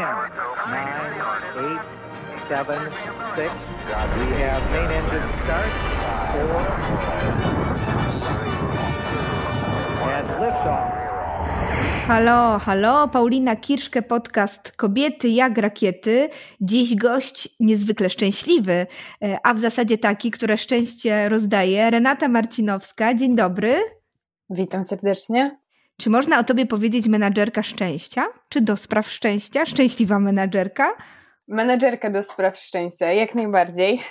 We have main engine start. Four. And liftoff. Halo, halo, Paulina Kirszke, podcast Kobiety jak rakiety. Dziś gość niezwykle szczęśliwy, e, a w zasadzie taki, które szczęście rozdaje. Renata Marcinowska, dzień dobry. Witam serdecznie. Czy można o tobie powiedzieć menadżerka szczęścia? Czy do spraw szczęścia? Szczęśliwa menadżerka? Menedżerka do spraw szczęścia, jak najbardziej.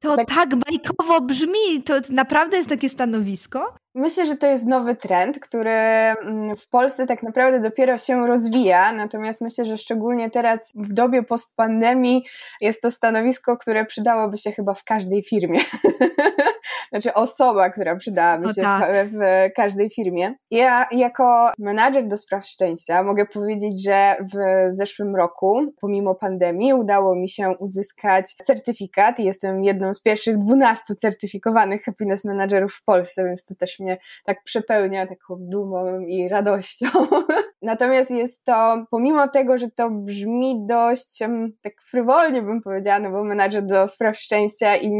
To tak, tak bajkowo brzmi, to naprawdę jest takie stanowisko? Myślę, że to jest nowy trend, który mm, w Polsce tak naprawdę dopiero się rozwija, natomiast myślę, że szczególnie teraz w dobie postpandemii jest to stanowisko, które przydałoby się chyba w każdej firmie. znaczy osoba, która przydałaby się tak. w, w, każdej firmie. Ja jako menadżer do spraw szczęścia mogę powiedzieć, że w zeszłym roku, pomimo pandemii, udało mi się uzyskać certyfikat i jestem jedną z pierwszych 12 certyfikowanych happiness managerów w Polsce, więc to też mnie tak przepełnia taką dumą i radością. Natomiast jest to, pomimo tego, że to brzmi dość tak frywolnie bym powiedziała, no bo menadżer do spraw szczęścia i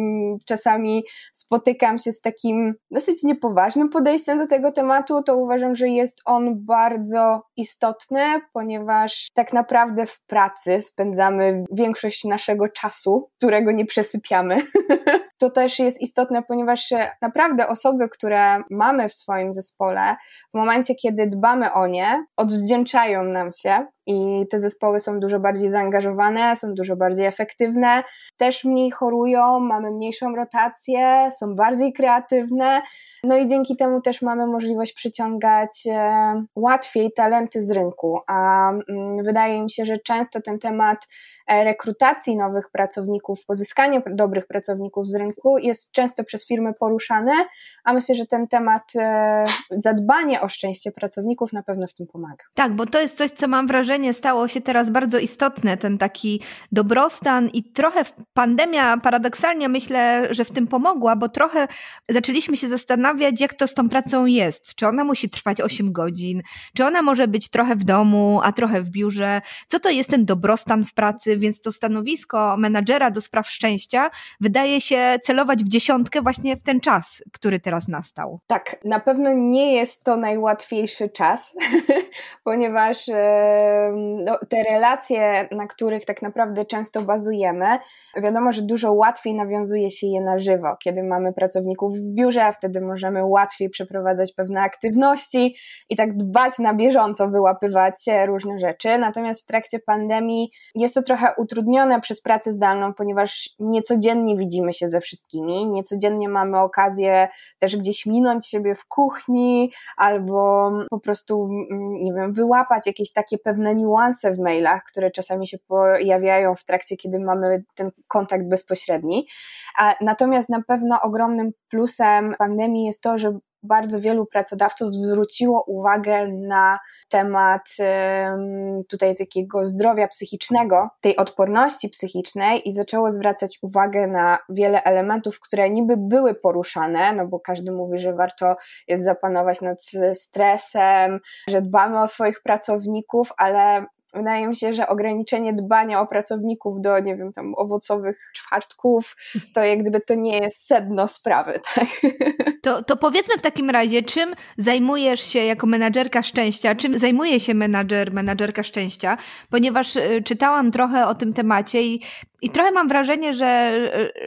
czasami spotykam się z takim dosyć niepoważnym podejściem do tego tematu, to uważam, że jest on bardzo istotny, ponieważ tak naprawdę w pracy spędzamy większość naszego czasu, którego nie przesypiamy. to też jest istotne, ponieważ naprawdę osoby, które mamy w swoim zespole, w momencie, kiedy dbamy o nie, odwdzięczają nam się i te zespoły są dużo bardziej zaangażowane, są dużo bardziej efektywne, też mniej chorują, mamy mniejszą rotację, są bardziej kreatywne. No i dzięki temu też mamy możliwość przyciągać e, łatwiej talenty z rynku, a mm, wydaje mi się, że często ten temat rekrutacji nowych pracowników, pozyskanie dobrych pracowników z rynku jest często przez firmy poruszane, a myślę, że ten temat e, zadbania o szczęście pracowników na pewno w tym pomaga. Tak, bo to jest coś, co mam wrażenie stało się teraz bardzo istotne, ten taki dobrostan i trochę pandemia paradoksalnie myślę, że w tym pomogła, bo trochę zaczęliśmy się zastanawiać, jak to z tą pracą jest. Czy ona musi trwać 8 godzin, czy ona może być trochę w domu, a trochę w biurze, co to jest ten dobrostan w pracy, więc to stanowisko menadżera do spraw szczęścia wydaje się celować w dziesiątkę właśnie w ten czas, który teraz nastał. Tak, na pewno nie jest to najłatwiejszy czas, ponieważ no, te relacje, na których tak naprawdę często bazujemy, wiadomo, że dużo łatwiej nawiązuje się je na żywo, kiedy mamy pracowników w biurze, wtedy możemy łatwiej przeprowadzać pewne aktywności i tak dbać na bieżąco, wyłapywać różne rzeczy. Natomiast w trakcie pandemii jest to trochę utrudnione przez pracę zdalną, ponieważ niecodziennie widzimy się ze wszystkimi, niecodziennie mamy okazję też gdzieś minąć siebie w kuchni albo po prostu, mm, nie wiem, wyłapać jakieś takie pewne niuanse w mailach, które czasami się pojawiają w trakcie, kiedy mamy ten kontakt bezpośredni. Natomiast na pewno ogromnym plusem pandemii jest to, że bardzo wielu pracodawców zwróciło uwagę na temat tutaj takiego zdrowia psychicznego, tej odporności psychicznej i zaczęło zwracać uwagę na wiele elementów, które niby były poruszane, no bo każdy mówi, że warto jest zapanować nad stresem, że dbamy o swoich pracowników, ale wydaje mi się, że ograniczenie dbania o pracowników do, nie wiem, tam owocowych czwartków, to jak gdyby to nie jest sedno sprawy, tak? To, to powiedzmy w takim razie, czym zajmujesz się jako menadżerka szczęścia, czym zajmuje się menadżer, menadżerka szczęścia, ponieważ y, czytałam trochę o tym temacie i i trochę mam wrażenie, że,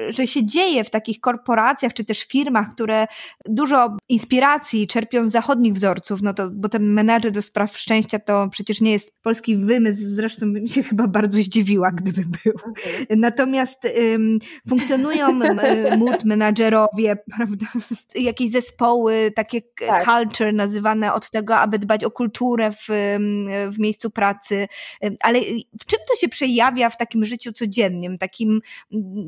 że się dzieje w takich korporacjach czy też firmach, które dużo inspiracji czerpią z zachodnich wzorców, no to, bo ten menadżer do spraw szczęścia to przecież nie jest polski wymysł, zresztą bym się chyba bardzo zdziwiła, gdyby był. Okay. Natomiast um, funkcjonują mood menadżerowie, prawda? Jakieś zespoły, takie tak. culture nazywane od tego, aby dbać o kulturę w, w miejscu pracy. Ale w czym to się przejawia w takim życiu codziennym? Takim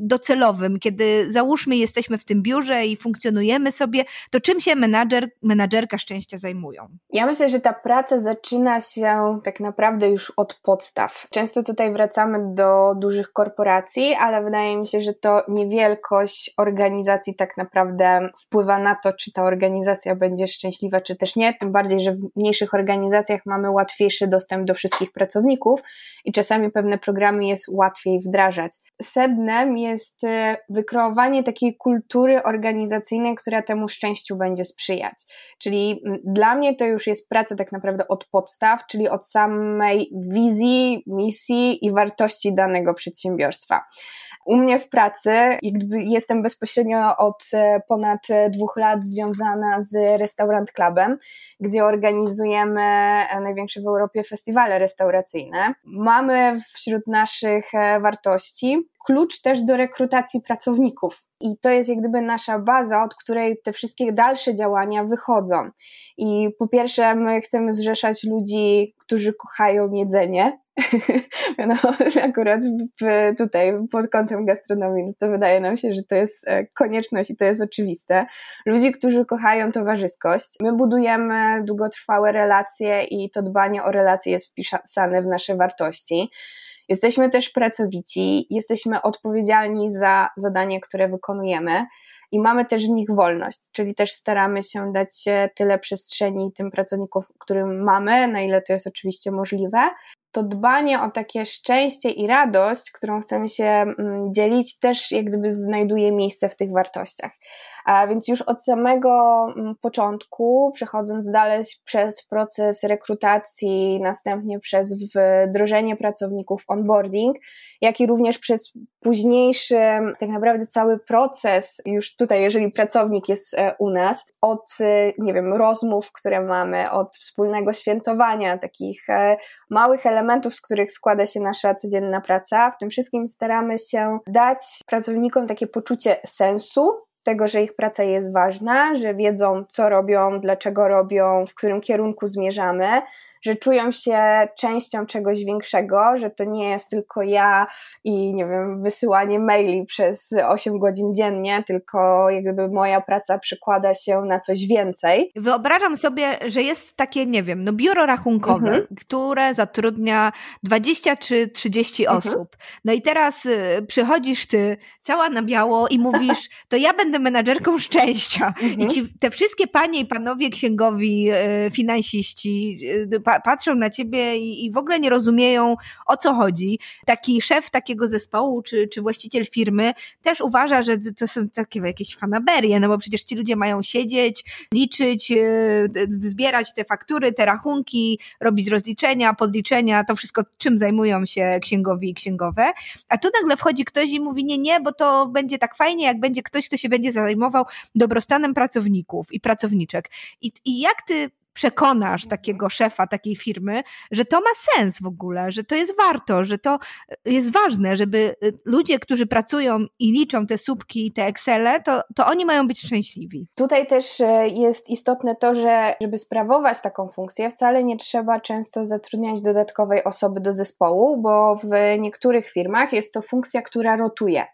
docelowym, kiedy załóżmy jesteśmy w tym biurze i funkcjonujemy sobie, to czym się menadżer, menadżerka szczęścia zajmują? Ja myślę, że ta praca zaczyna się tak naprawdę już od podstaw. Często tutaj wracamy do dużych korporacji, ale wydaje mi się, że to niewielkość organizacji tak naprawdę wpływa na to, czy ta organizacja będzie szczęśliwa, czy też nie. Tym bardziej, że w mniejszych organizacjach mamy łatwiejszy dostęp do wszystkich pracowników i czasami pewne programy jest łatwiej wdrażać. Sednem jest e, wykreowanie takiej kultury organizacyjnej, która temu szczęściu będzie sprzyjać. Czyli dla mnie to już jest praca tak naprawdę od podstaw, czyli od samej wizji, misji i wartości danego przedsiębiorstwa. U mnie w pracy, jestem bezpośrednio od e, ponad dwóch lat związana z Restaurant Clubem, gdzie organizujemy e, największe w Europie festiwale restauracyjne. Mamy wśród naszych e, wartości klucz też do rekrutacji pracowników. I to jest jak gdyby nasza baza, od której te wszystkie dalsze działania wychodzą. I po pierwsze, my chcemy zrzeszać ludzi, którzy kochają jedzenie, no, akurat tutaj pod kątem gastronomii, no to wydaje nam się, że to jest e, konieczność i to jest oczywiste. Ludzi, którzy kochają towarzyskość. My budujemy długotrwałe relacje i to dbanie o relacje jest wpisane w nasze wartości. Jesteśmy też pracowici, jesteśmy odpowiedzialni za zadanie, które wykonujemy i mamy też w nich wolność, czyli też staramy się dać tyle przestrzeni tym pracownikom, którym mamy, na ile to jest oczywiście możliwe, to dbanie o takie szczęście i radość, którą chcemy się mm, dzielić, też jak gdyby znajduje miejsce w tych wartościach. Więc już od samego mm, początku, przechodząc dalej przez proces rekrutacji, następnie przez wdrożenie pracowników onboarding, jak i również przez późniejszy, tak naprawdę cały proces, już tutaj, jeżeli pracownik jest e, u nas, od, e, nie wiem, rozmów, które mamy, od wspólnego świętowania, takich e, małych elementów, z których składa się nasza codzienna praca, w tym wszystkim staramy się dać pracownikom takie poczucie sensu, tego, że ich praca jest ważna, że wiedzą, co robią, dlaczego robią, w którym kierunku zmierzamy, że czują się częścią czegoś większego, że to nie jest tylko ja i nie wiem, wysyłanie maili przez 8 godzin dziennie, tylko jakby moja praca przykłada się na coś więcej. Wyobrażam sobie, że jest takie, nie wiem, no biuro rachunkowe, mhm. które zatrudnia 20 czy 30 mhm. osób. No i teraz y, przychodzisz ty cała na biało i mówisz, to ja będę menadżerką szczęścia. Mhm. I ci te wszystkie panie i panowie księgowi, y, finansiści, y, pa, patrzą na ciebie i, i w ogóle nie rozumieją o co chodzi. Taki szef takiego zespołu czy, czy właściciel firmy też uważa, że to są takie jakieś fanaberie, no bo przecież ci ludzie mają siedzieć, liczyć, e, zbierać te faktury, te rachunki, robić rozliczenia, podliczenia, to wszystko czym zajmują się księgowi i księgowe. A tu nagle wchodzi ktoś i mówi nie, nie, bo to będzie tak fajnie, jak będzie ktoś, kto się będzie zajmował dobrostanem pracowników i pracowniczek. I, i jak ty przekonasz takiego szefa takiej firmy, że to ma sens w ogóle, że to jest warto, że to y, jest ważne, żeby y, ludzie, którzy pracują i liczą te słupki i te Excele, to, to oni mają być szczęśliwi. Tutaj też y, jest istotne to, że żeby sprawować taką funkcję, wcale nie trzeba często zatrudniać dodatkowej osoby do zespołu, bo w niektórych firmach jest to funkcja, która rotuje.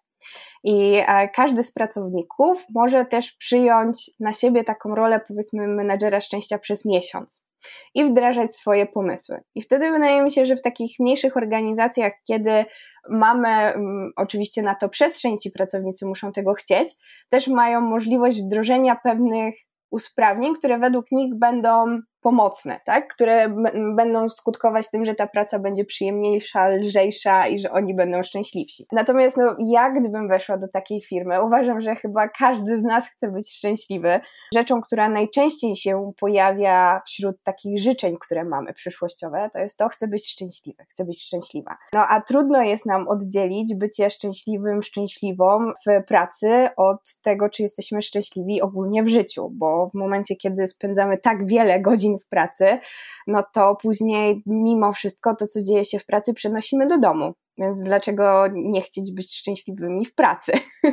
I e, każdy z pracowników może też przyjąć na siebie taką rolę, powiedzmy, menedżera szczęścia przez miesiąc i wdrażać swoje pomysły. I wtedy wydaje mi się, że w takich mniejszych organizacjach, kiedy mamy um, oczywiście na to przestrzeń, ci pracownicy muszą tego chcieć, też mają możliwość wdrożenia pewnych usprawnień, które według nich będą pomocne, tak? które będą skutkować tym, że ta praca będzie przyjemniejsza, lżejsza i że oni będą szczęśliwsi. Natomiast no, ja gdybym weszła do takiej firmy, uważam, że chyba każdy z nas chce być szczęśliwy. Rzeczą, która najczęściej się pojawia wśród takich życzeń, które mamy przyszłościowe, to jest to, chcę być szczęśliwy, chcę być szczęśliwa. No a trudno jest nam oddzielić bycie szczęśliwym, szczęśliwą w pracy od tego, czy jesteśmy szczęśliwi ogólnie w życiu, bo w momencie, kiedy spędzamy tak wiele godzin w pracy, no to później mimo wszystko to, co dzieje się w pracy, przenosimy do domu. Więc dlaczego nie chcieć być szczęśliwymi w pracy?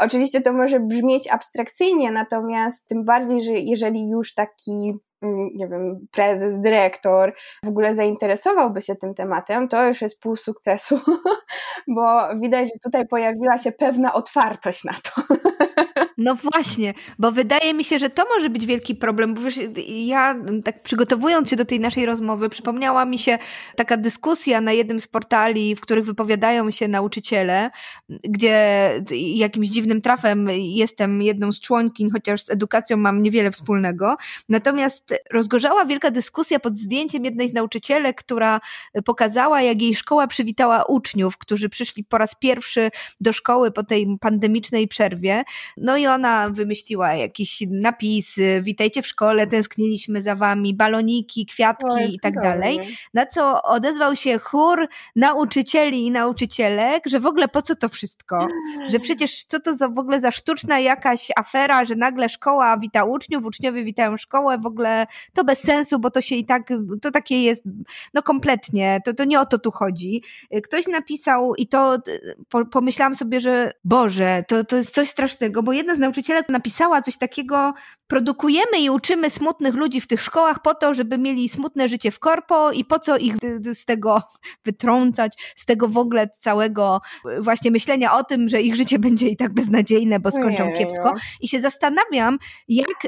Oczywiście to może brzmieć abstrakcyjnie, natomiast tym bardziej, że jeżeli już taki mm, nie wiem, prezes, dyrektor w ogóle zainteresowałby się tym tematem, to już jest pół sukcesu, bo widać, że tutaj pojawiła się pewna otwartość na to. No właśnie, bo wydaje mi się, że to może być wielki problem, bo wiesz, ja tak przygotowując się do tej naszej rozmowy, przypomniała mi się taka dyskusja na jednym z portali, w których wypowiadają się nauczyciele, gdzie jakimś dziwnym trafem jestem jedną z członkiń, chociaż z edukacją mam niewiele wspólnego. Natomiast rozgorzała wielka dyskusja pod zdjęciem jednej z nauczycielek, która pokazała, jak jej szkoła przywitała uczniów, którzy przyszli po raz pierwszy do szkoły po tej pandemicznej przerwie. No i ona wymyśliła jakieś napisy, witajcie w szkole, tęskniliśmy za wami, baloniki, kwiatki i tak dalej. Na co odezwał się chór nauczycieli i nauczycielek, że w ogóle po co to wszystko? Że przecież co to za, w ogóle za sztuczna jakaś afera, że nagle szkoła wita uczniów, uczniowie witają szkołę, w ogóle to bez sensu, bo to się i tak, to takie jest, no kompletnie, to, to nie o to tu chodzi. Ktoś napisał i to po, pomyślałam sobie, że Boże, to, to jest coś strasznego, bo jedna z nauczycielek napisała coś takiego, produkujemy i uczymy smutnych ludzi w tych szkołach po to, żeby mieli smutne życie w korpo i po co ich z tego wytrącać, z tego w ogóle całego właśnie myślenia o tym, że ich życie będzie i tak beznadziejne, bo skończą kiepsko. I się zastanawiam, jak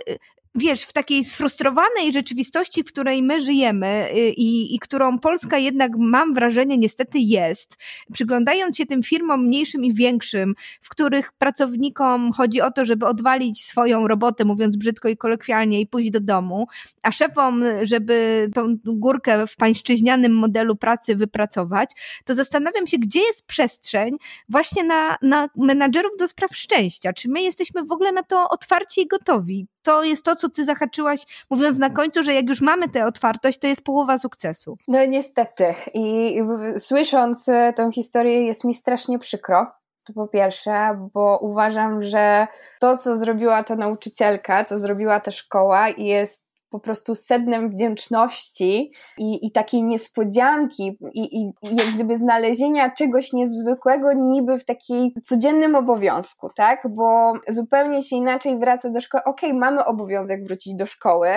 wiesz, w takiej sfrustrowanej rzeczywistości, w której my żyjemy y, i, i którą Polska jednak, mam wrażenie, niestety jest, przyglądając się tym firmom mniejszym i większym, w których pracownikom chodzi o to, żeby odwalić swoją robotę, mówiąc brzydko i kolokwialnie, i pójść do domu, a szefom, żeby tą górkę w pańszczyźnianym modelu pracy wypracować, to zastanawiam się, gdzie jest przestrzeń właśnie na, na menadżerów do spraw szczęścia. Czy my jesteśmy w ogóle na to otwarci i gotowi? To jest to, co ty zahaczyłaś, mówiąc na końcu, że jak już mamy tę otwartość, to jest połowa sukcesu. No niestety. I słysząc e, tę historię jest mi strasznie przykro. To po pierwsze, bo uważam, że to, co zrobiła ta nauczycielka, co zrobiła ta szkoła, jest po prostu sednem wdzięczności i, i takiej niespodzianki i, i, i jak gdyby znalezienia czegoś niezwykłego niby w takiej codziennym obowiązku, tak? Bo zupełnie się inaczej wraca do szkoły. Okej, okay, mamy obowiązek wrócić do szkoły,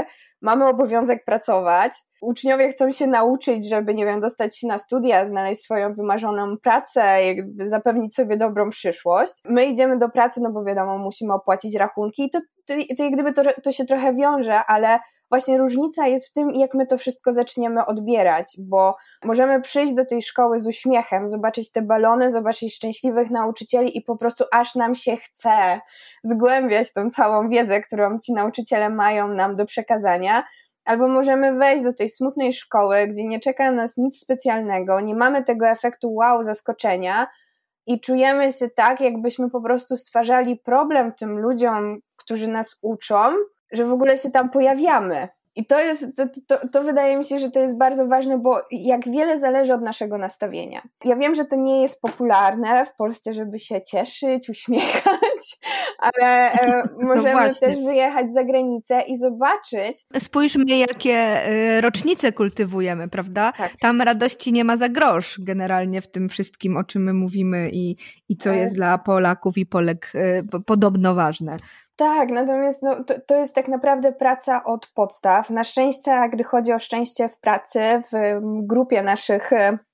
mamy obowiązek pracować, uczniowie chcą się nauczyć, żeby, nie wiem, dostać się na studia, znaleźć swoją wymarzoną pracę, jakby zapewnić sobie dobrą przyszłość. My idziemy do pracy, no bo wiadomo, musimy opłacić rachunki i to, to, to jak gdyby to, to się trochę wiąże, ale właśnie różnica jest w tym, jak my to wszystko zaczniemy odbierać, bo możemy przyjść do tej szkoły z uśmiechem, zobaczyć te balony, zobaczyć szczęśliwych nauczycieli i po prostu aż nam się chce zgłębiać tą całą wiedzę, którą ci nauczyciele mają nam do przekazania. Albo możemy wejść do tej smutnej szkoły, gdzie nie czeka nas nic specjalnego, nie mamy tego efektu wow, zaskoczenia, i czujemy się tak, jakbyśmy po prostu stwarzali problem tym ludziom, którzy nas uczą, że w ogóle się tam pojawiamy. I to jest, to, to, to, wydaje mi się, że to jest bardzo ważne, bo jak wiele zależy od naszego nastawienia. Ja wiem, że to nie jest popularne w Polsce, żeby się cieszyć, uśmiechać, ale e, no możemy no też wyjechać za granicę i zobaczyć. Spójrzmy, jakie e, rocznice kultywujemy, prawda? Tak. Tam radości nie ma za grosz generalnie w tym wszystkim, o czym my mówimy i, i co tak. jest dla Polaków i Polek e, podobno ważne. Tak, natomiast no, to, to jest tak naprawdę praca od podstaw. Na szczęście, gdy chodzi o szczęście w pracy, w grupie naszych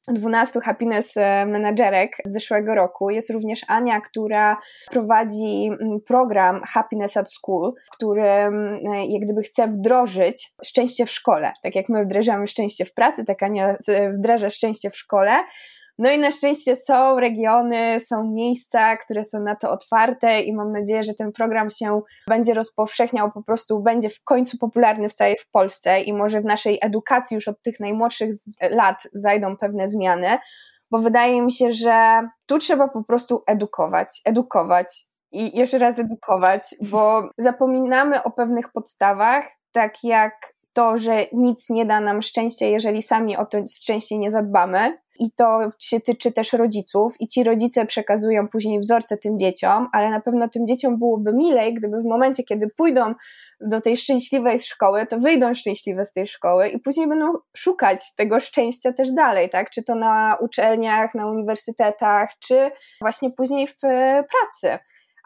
12 e, happiness e, managerek z zeszłego roku jest również Ania, która prowadzi program Happiness at School, który e, jak gdyby chce wdrożyć szczęście w szkole. Tak jak my wdrażamy szczęście w pracy, tak Ania wdraża szczęście w szkole no i na szczęście są regiony, są miejsca, które są na to otwarte i mam nadzieję, że ten program się będzie rozpowszechniał, po prostu będzie w końcu popularny w całej w Polsce i może w naszej edukacji już od tych najmłodszych lat zajdą pewne zmiany, bo wydaje mi się, że tu trzeba po prostu edukować, edukować i jeszcze raz edukować, bo zapominamy o pewnych podstawach, tak jak to, że nic nie da nam szczęścia, jeżeli sami o to szczęście nie zadbamy. I to się tyczy też rodziców. I ci rodzice przekazują później wzorce tym dzieciom, ale na pewno tym dzieciom byłoby milej, gdyby w momencie, kiedy pójdą do tej szczęśliwej szkoły, to wyjdą szczęśliwe z tej szkoły i później będą szukać tego szczęścia też dalej, tak? Czy to na uczelniach, na uniwersytetach, czy właśnie później w pracy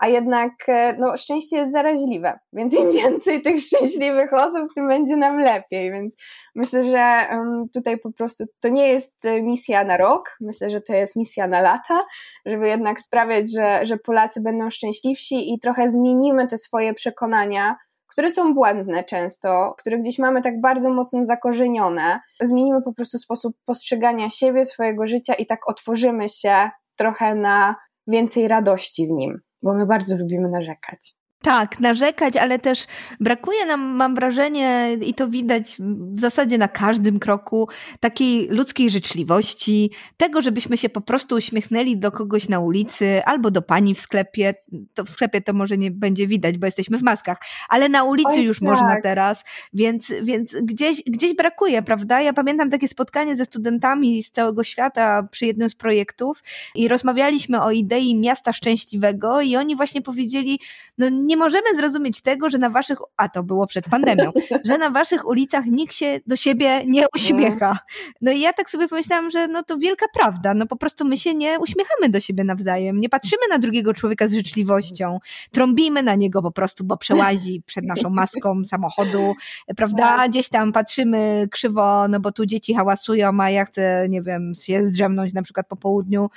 a jednak e, no, szczęście jest zaraźliwe, więc im więcej tych szczęśliwych osób, tym będzie nam lepiej, więc myślę, że tutaj po prostu to nie jest e, misja na rok, myślę, że to jest misja na lata, żeby jednak sprawiać, że, że Polacy będą szczęśliwsi i trochę zmienimy te swoje przekonania, które są błędne często, które gdzieś mamy tak bardzo mocno zakorzenione. Zmienimy po prostu sposób postrzegania siebie, swojego życia i tak otworzymy się trochę na więcej radości w nim, bo my bardzo lubimy narzekać. Tak, narzekać, ale też brakuje nam, mam wrażenie, i to widać w zasadzie na każdym kroku, takiej ludzkiej życzliwości, tego, żebyśmy się po prostu uśmiechnęli do kogoś na ulicy albo do pani w sklepie. To w sklepie to może nie będzie widać, bo jesteśmy w maskach, ale na ulicy Oj, już tak. można teraz, więc, więc gdzieś, gdzieś brakuje, prawda? Ja pamiętam takie spotkanie ze studentami z całego świata przy jednym z projektów i rozmawialiśmy o idei miasta szczęśliwego i oni właśnie powiedzieli, no nie nie możemy zrozumieć tego, że na waszych, a to było przed pandemią, że na waszych ulicach nikt się do siebie nie uśmiecha. No i ja tak sobie pomyślałam, że no to wielka prawda, no po prostu my się nie uśmiechamy do siebie nawzajem, nie patrzymy na drugiego człowieka z życzliwością, trąbimy na niego po prostu, bo przełazi przed naszą maską samochodu, prawda, tak. gdzieś tam patrzymy krzywo, no bo tu dzieci hałasują, a ja chcę, nie wiem, się zdrzemnąć na przykład po południu.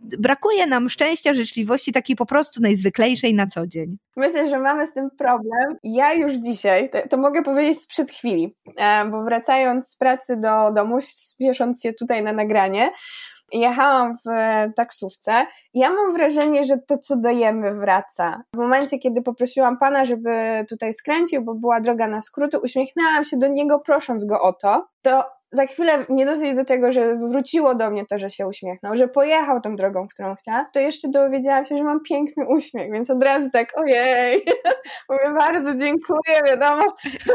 Brakuje nam szczęścia, życzliwości takiej po prostu najzwyklejszej na co dzień. Myślę, że mamy z tym problem. Ja już dzisiaj, to, to mogę powiedzieć sprzed chwili, e, bo wracając z pracy do domu, spiesząc się tutaj na nagranie, jechałam w e, taksówce ja mam wrażenie, że to, co dajemy, wraca. W momencie, kiedy poprosiłam pana, żeby tutaj skręcił, bo była droga na skróty, uśmiechnęłam się do niego, prosząc go o to, to za chwilę nie dosyć do tego, że wróciło do mnie to, że się uśmiechnął, że pojechał tą drogą, którą chciał, to jeszcze dowiedziałam się, że mam piękny uśmiech, więc od razu tak, ojej, mówię bardzo dziękuję, wiadomo,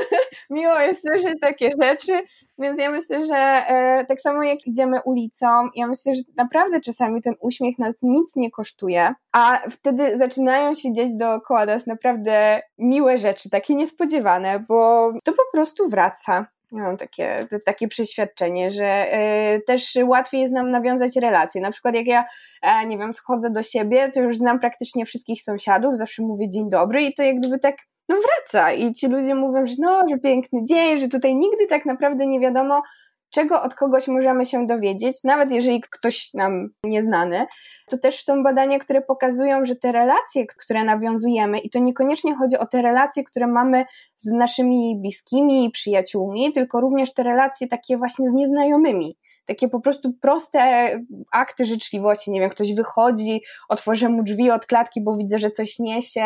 miło jest słyszeć takie rzeczy, więc ja myślę, że e, tak samo jak idziemy ulicą, ja myślę, że naprawdę czasami ten uśmiech nas nic nie kosztuje, a wtedy zaczynają się dziać dookoła nas naprawdę miłe rzeczy, takie niespodziewane, bo to po prostu wraca. Mam takie, takie przeświadczenie, że y, też łatwiej jest nam nawiązać relacje. Na przykład jak ja, e, nie wiem, schodzę do siebie, to już znam praktycznie wszystkich sąsiadów, zawsze mówię dzień dobry i to jak gdyby tak no wraca i ci ludzie mówią, że no, że piękny dzień, że tutaj nigdy tak naprawdę nie wiadomo, czego od kogoś możemy się dowiedzieć, nawet jeżeli ktoś nam nieznany. To też są badania, które pokazują, że te relacje, które nawiązujemy, i to niekoniecznie chodzi o te relacje, które mamy z naszymi bliskimi, przyjaciółmi, tylko również te relacje takie właśnie z nieznajomymi takie po prostu proste akty życzliwości. Nie wiem, ktoś wychodzi, otworzę mu drzwi od klatki, bo widzę, że coś niesie,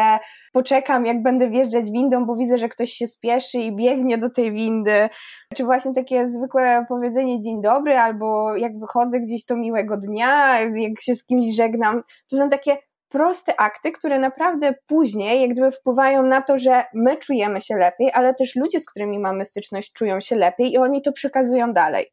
poczekam, jak będę wjeżdżać windą, bo widzę, że ktoś się spieszy i biegnie do tej windy. Czy właśnie takie zwykłe powiedzenie dzień dobry, albo jak wychodzę gdzieś to miłego dnia, jak się z kimś żegnam. To są takie proste akty, które naprawdę później jak gdyby wpływają na to, że my czujemy się lepiej, ale też ludzie, z którymi mamy styczność, czują się lepiej i oni to przekazują dalej.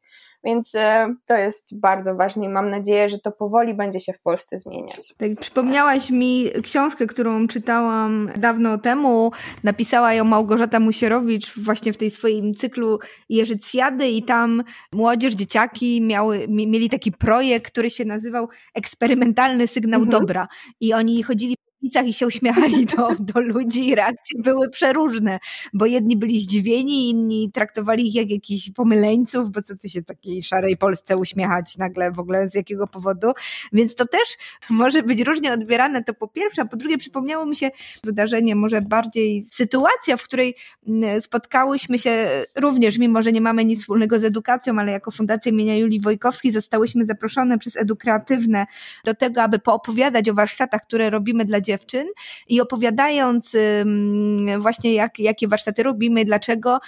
Więc e, to jest bardzo ważne i mam nadzieję, że to powoli będzie się w Polsce zmieniać. Tak, przypomniałaś mi książkę, którą czytałam dawno temu. Napisała ją Małgorzata Musierowicz właśnie w tej swoim cyklu Jerzycjady i tam młodzież, dzieciaki miały, mieli taki projekt, który się nazywał Eksperymentalny Sygnał mhm. Dobra. I oni chodzili ulicach i się uśmiechali do, do ludzi i reakcje były przeróżne, bo jedni byli zdziwieni, inni traktowali ich jak jakichś pomyleńców, bo co ty się takiej szarej Polsce uśmiechać nagle w ogóle z jakiego powodu, więc to też może być różnie odbierane, to po pierwsze, a po drugie przypomniało mi się wydarzenie, może bardziej sytuacja, w której mm, spotkałyśmy się również, mimo że nie mamy nic wspólnego z edukacją, ale jako Fundacja imienia Julii Wojkowskiej zostałyśmy zaproszone przez Edukreatywne do tego, aby poopowiadać o warsztatach, które robimy dla dziewczyn i opowiadając właśnie jak, jakie warsztaty robimy, dlaczego,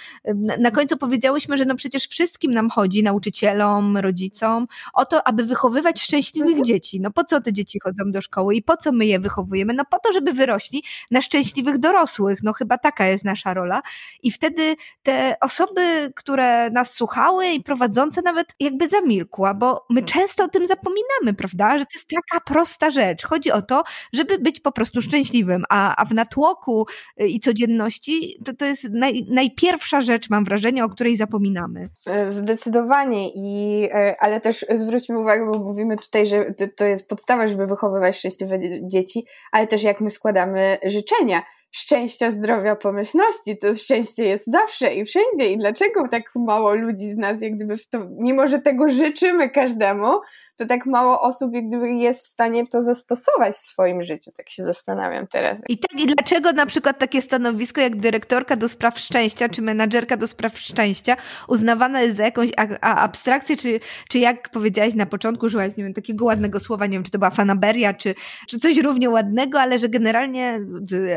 na końcu powiedziałyśmy, że no przecież wszystkim nam chodzi, nauczycielom, rodzicom, o to, aby wychowywać szczęśliwych mhm. dzieci. No po co te dzieci chodzą do szkoły i po co my je wychowujemy? No po to, żeby wyrośli na szczęśliwych dorosłych. No chyba taka jest nasza rola. I wtedy te osoby, które nas słuchały i prowadzące nawet jakby zamilkła, bo my często o tym zapominamy, prawda? Że to jest taka prosta rzecz. Chodzi o to, żeby być po po prostu szczęśliwym, a, a w natłoku y, i codzienności to, to jest naj, najpierwsza rzecz, mam wrażenie, o której zapominamy. E, zdecydowanie, i, e, ale też zwróćmy uwagę, bo mówimy tutaj, że to jest podstawa, żeby wychowywać szczęśliwe dzieci, ale też jak my składamy życzenia szczęścia, zdrowia, pomyślności. To szczęście jest zawsze i wszędzie. I dlaczego tak mało ludzi z nas, jak gdyby w to, mimo że tego życzymy każdemu, to tak mało osób jak gdyby jest w stanie to zastosować w swoim życiu. Tak się zastanawiam teraz. I tak, i dlaczego na przykład takie stanowisko jak dyrektorka do spraw szczęścia, czy menadżerka do spraw szczęścia uznawane jest za jakąś abstrakcję, czy, czy jak powiedziałaś na początku, użyłaś, nie wiem, takiego ładnego słowa, nie wiem, czy to była fanaberia, czy, czy coś równie ładnego, ale że generalnie,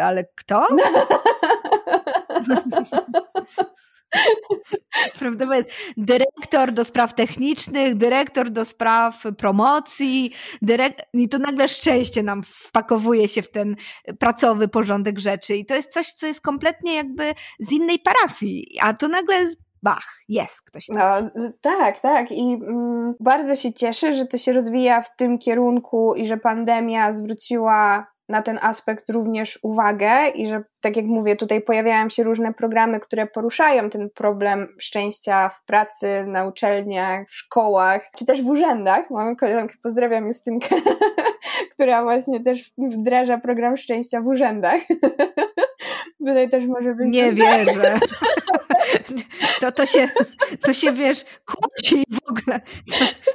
ale kto? Prawda, jest dyrektor do spraw technicznych, dyrektor do spraw promocji, dyrek... i to nagle szczęście nam wpakowuje się w ten pracowy porządek rzeczy. I to jest coś, co jest kompletnie jakby z innej parafii, a tu nagle bach, jest ktoś tam. No, tak, tak. I mm, bardzo się cieszę, że to się rozwija w tym kierunku i że pandemia zwróciła na ten aspekt również uwagę i że, tak jak mówię, tutaj pojawiają się różne programy, które poruszają ten problem szczęścia w pracy, na uczelniach, w szkołach, czy też w urzędach. Mamy koleżankę, pozdrawiam Justynkę, która właśnie też wdraża program szczęścia w urzędach. Tutaj też może być... Nie wierzę. To, to, się, to się, wiesz, kłóci w ogóle.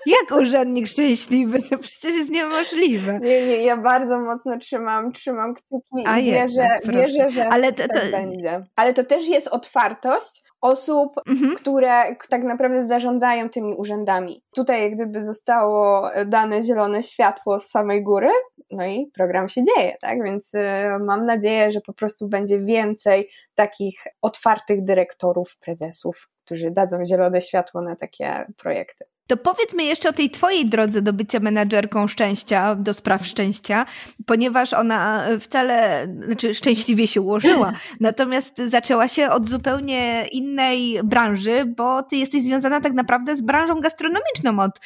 Jak urzędnik szczęśliwy? To przecież jest niemożliwe. Nie, nie, ja bardzo mocno trzymam, trzymam kciuki i wierzę, wierzę, że Ale to, tak to... będzie. Ale to też jest otwartość osób, mhm. które tak naprawdę zarządzają tymi urzędami. Tutaj jak gdyby zostało dane zielone światło z samej góry, no i program się dzieje, tak? Więc y, mam nadzieję, że po prostu będzie więcej takich otwartych dyrektorów, prezesów, którzy dadzą zielone światło na takie projekty. To powiedz mi jeszcze o tej twojej drodze do bycia menadżerką szczęścia, do spraw szczęścia, ponieważ ona wcale, znaczy szczęśliwie się ułożyła, natomiast zaczęła się od zupełnie innej branży, bo ty jesteś związana tak naprawdę z branżą gastronomiczną od,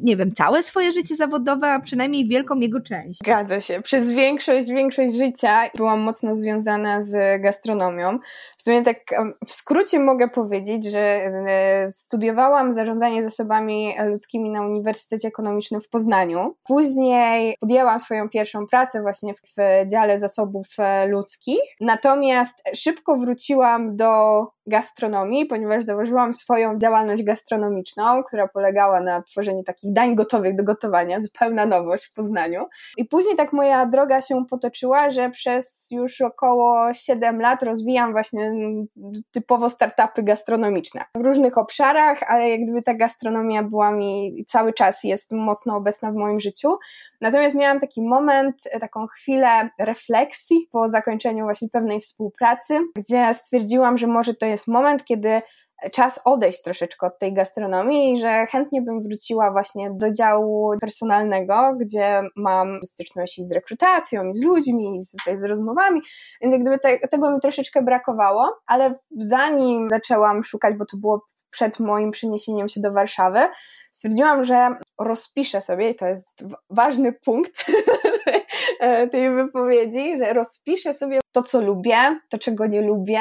nie wiem, całe swoje życie zawodowe, a przynajmniej wielką jego część. Zgadza się. Przez większość, większość życia byłam mocno związana z gastronomią. W sumie tak w skrócie mogę powiedzieć, że e, studiowałam zarządzanie zasobami ludzkimi na Uniwersytecie Ekonomicznym w Poznaniu. Później podjęłam swoją pierwszą pracę właśnie w dziale zasobów e, ludzkich. Natomiast szybko wróciłam do gastronomii, ponieważ założyłam swoją działalność gastronomiczną, która polegała na tworzeniu takich dań gotowych do gotowania, zupełna nowość w Poznaniu. I później tak moja droga się potoczyła, że przez już około 7 lat rozwijam właśnie typowo startupy gastronomiczne w różnych obszarach, ale jak gdyby ta gastronomia była mi cały czas jest mocno obecna w moim życiu. Natomiast miałam taki moment, e, taką chwilę refleksji po zakończeniu właśnie pewnej współpracy, gdzie stwierdziłam, że może to jest moment, kiedy czas odejść troszeczkę od tej gastronomii i że chętnie bym wróciła właśnie do działu personalnego, gdzie mam styczność z rekrutacją, i z ludźmi, i z, z rozmowami, więc jak gdyby te, tego mi troszeczkę brakowało, ale zanim zaczęłam szukać, bo to było przed moim przeniesieniem się do Warszawy, stwierdziłam, że rozpiszę sobie, i to jest ważny punkt tej wypowiedzi, że rozpiszę sobie to, co lubię, to, czego nie lubię,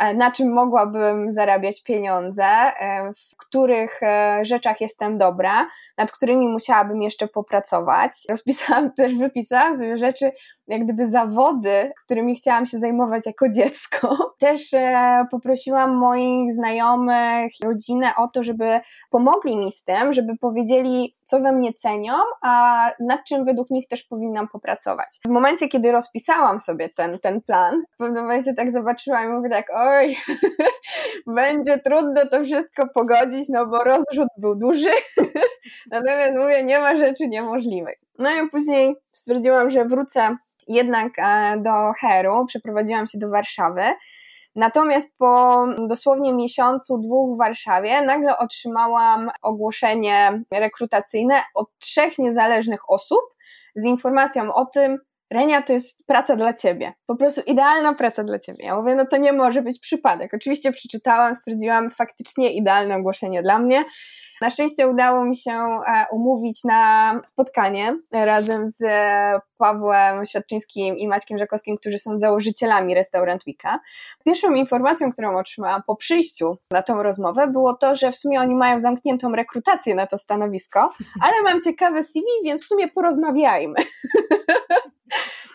E, na czym mogłabym zarabiać pieniądze, e, w których e, rzeczach jestem dobra, nad którymi musiałabym jeszcze popracować. Rozpisałam też, wypisałam sobie rzeczy, jak gdyby zawody, którymi chciałam się zajmować jako dziecko. Też poprosiłam moich znajomych, rodzinę o to, żeby pomogli mi z tym, żeby powiedzieli, co we mnie cenią, a nad czym według nich też powinnam popracować. W momencie, kiedy rozpisałam sobie ten, ten plan, w pewnym momencie tak zobaczyłam i mówię tak, oj, będzie trudno to wszystko pogodzić, no bo rozrzut był duży, natomiast mówię, nie ma rzeczy niemożliwych. No i później stwierdziłam, że wrócę jednak e, do Heru, przeprowadziłam się do Warszawy, Natomiast po dosłownie miesiącu, dwóch w Warszawie, nagle otrzymałam ogłoszenie rekrutacyjne od trzech niezależnych osób z informacją o tym, Renia, to jest praca dla ciebie. Po prostu idealna praca dla ciebie. Ja mówię, no to nie może być przypadek. Oczywiście przeczytałam, stwierdziłam faktycznie idealne ogłoszenie dla mnie. Na szczęście udało mi się e, umówić na spotkanie razem z Pawłem Świadczyńskim i Maćkiem Żakowskim, którzy są założycielami Restaurant Weeka. Pierwszą informacją, którą otrzymałam po przyjściu na tą rozmowę było to, że w sumie oni mają zamkniętą rekrutację na to stanowisko, ale mam ciekawe CV, więc w sumie porozmawiajmy.